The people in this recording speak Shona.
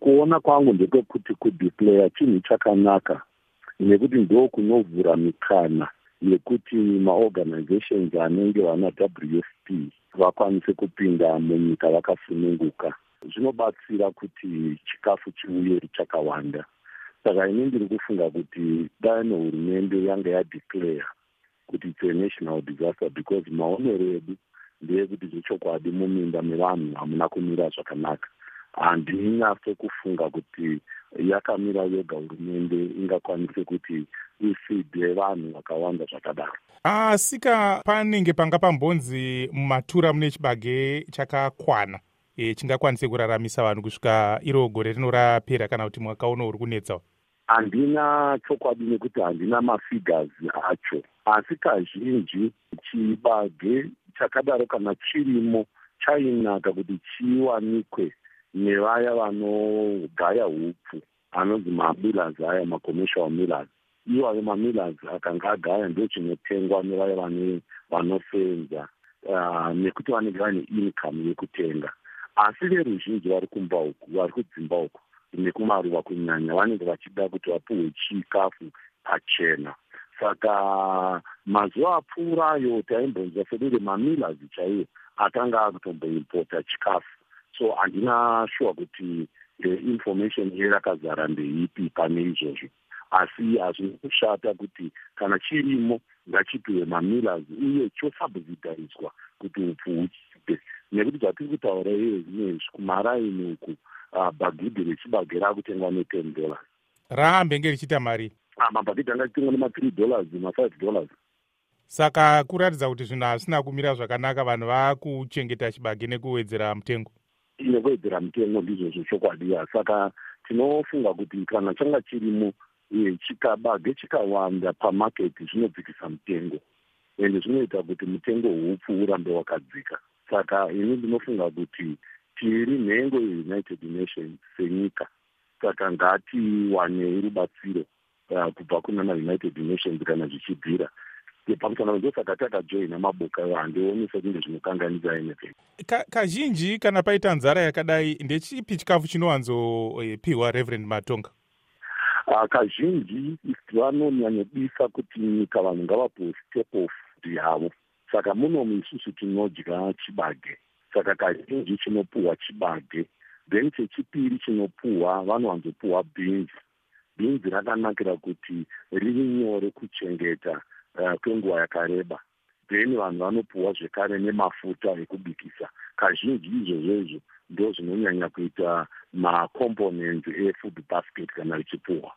kuona kwangu ndekekuti kudeclare chinhu chakanaka nekuti ndo kunovhura mikana yekuti maorganizations anenge vana w f p vakwanise kupinda munyika vakasununguka. Zvinobatsira kuti chikafu chiuye chakawanda. Saka ini ndiri kufunga kuti dai nehurumende yanga yadeclare kuti its a national disaster because maonero edu ndeyekuti zvechokwadi muminda mevanhu hamuna kumira zvakanaka handinyatso kufunga kuti yakamira yoga hurumende ingakwanise kuti ifidhe vanhu vakawanda zvakadaro. Asika panenge panga pambonzi mumatura mune chibage chakakwana e, chingakwanise kuraramisa vanhu kusvika iro gore rinorapera kana kuti mwaka uno uri kunetsa handina chokwadi nekuti handina mafigures acho. Asi kazhinji chibage chakadaro kana chirimo chainaka kuti chiwanikwe nevaya vanogaya upfu anonzi mamillers aya macommercial millers iwayo mamillers akanga agaya ndo chinotengwa nevaya vane vanosenza uh, nekuti vanenge vane income yekutenga. Asi veruzhinji vari kumba uku vari kudzimba uku nekumaruva kunyanya vanenge vachida kuti vapiwe chikafu pachena. Saka mazuva apfuurayo taimbonzwa sekunge mamillers chaiwo akanga akutomboimpota chikafu so handina shuwa kuti information yerakazara ndeipi pane izvozvo. Asi hazvina kushata kuti kana chirimo ngachipiwe mamillers uye chosubsidaizwa kuti upfu huchipe. Nekuti zvatiri kutaura iye zvinezvi kumaraini uku bhagidhi rechibage raakutengwa neten dollars. Raambenge richiita mari? Mabhagidhi anga achitengwa nema3 dollars ma5 dollars. Saka kuratidza kuti zvinhu hazvina kumira zvakanaka vanhu vaakuchengeta chibage nekuwedzera mutengo nekuwedzera mutengo ndizvozvo chokwadi saka tinofunga kuti kana changa chirimo chikabage chikawanda pamaketi zvinodzikisa mutengo. Ende zvinoita kuti mutengo hupfu urambe wakadzika. Saka ini ndinofunga kuti tiri nhengo yeunited nations senyika. Saka ngatiwanei rubatsiro uh, kubva kuna maunited nations kana zvichibvira pamusana ndosaka takajoina maboka handioni sekunge zvinokanganisa anything kazhinji kana paita nzara yakadai ndechipi chikafu chinowanzopiwa reverend matonga? Uh, kazhinji vanonyanyodisa kuti nyika vanhu ngavapiwe staple food yavo saka munomu isusu tinodya chibage. Saka kazhinji chinopuhwa chibage. Then chechipiri chinopuhwa vanowanzopuhwa beans. Beans rakanakira kuti riri nyore kuchengeta uh, kwenguva yakareba. Then vanhu vanopuhwa zvekare nemafuta ekubikisa. Kazhinji izvozvo izvo ndo zvinonyanya kuita macomponents efood basket kana richipuhwa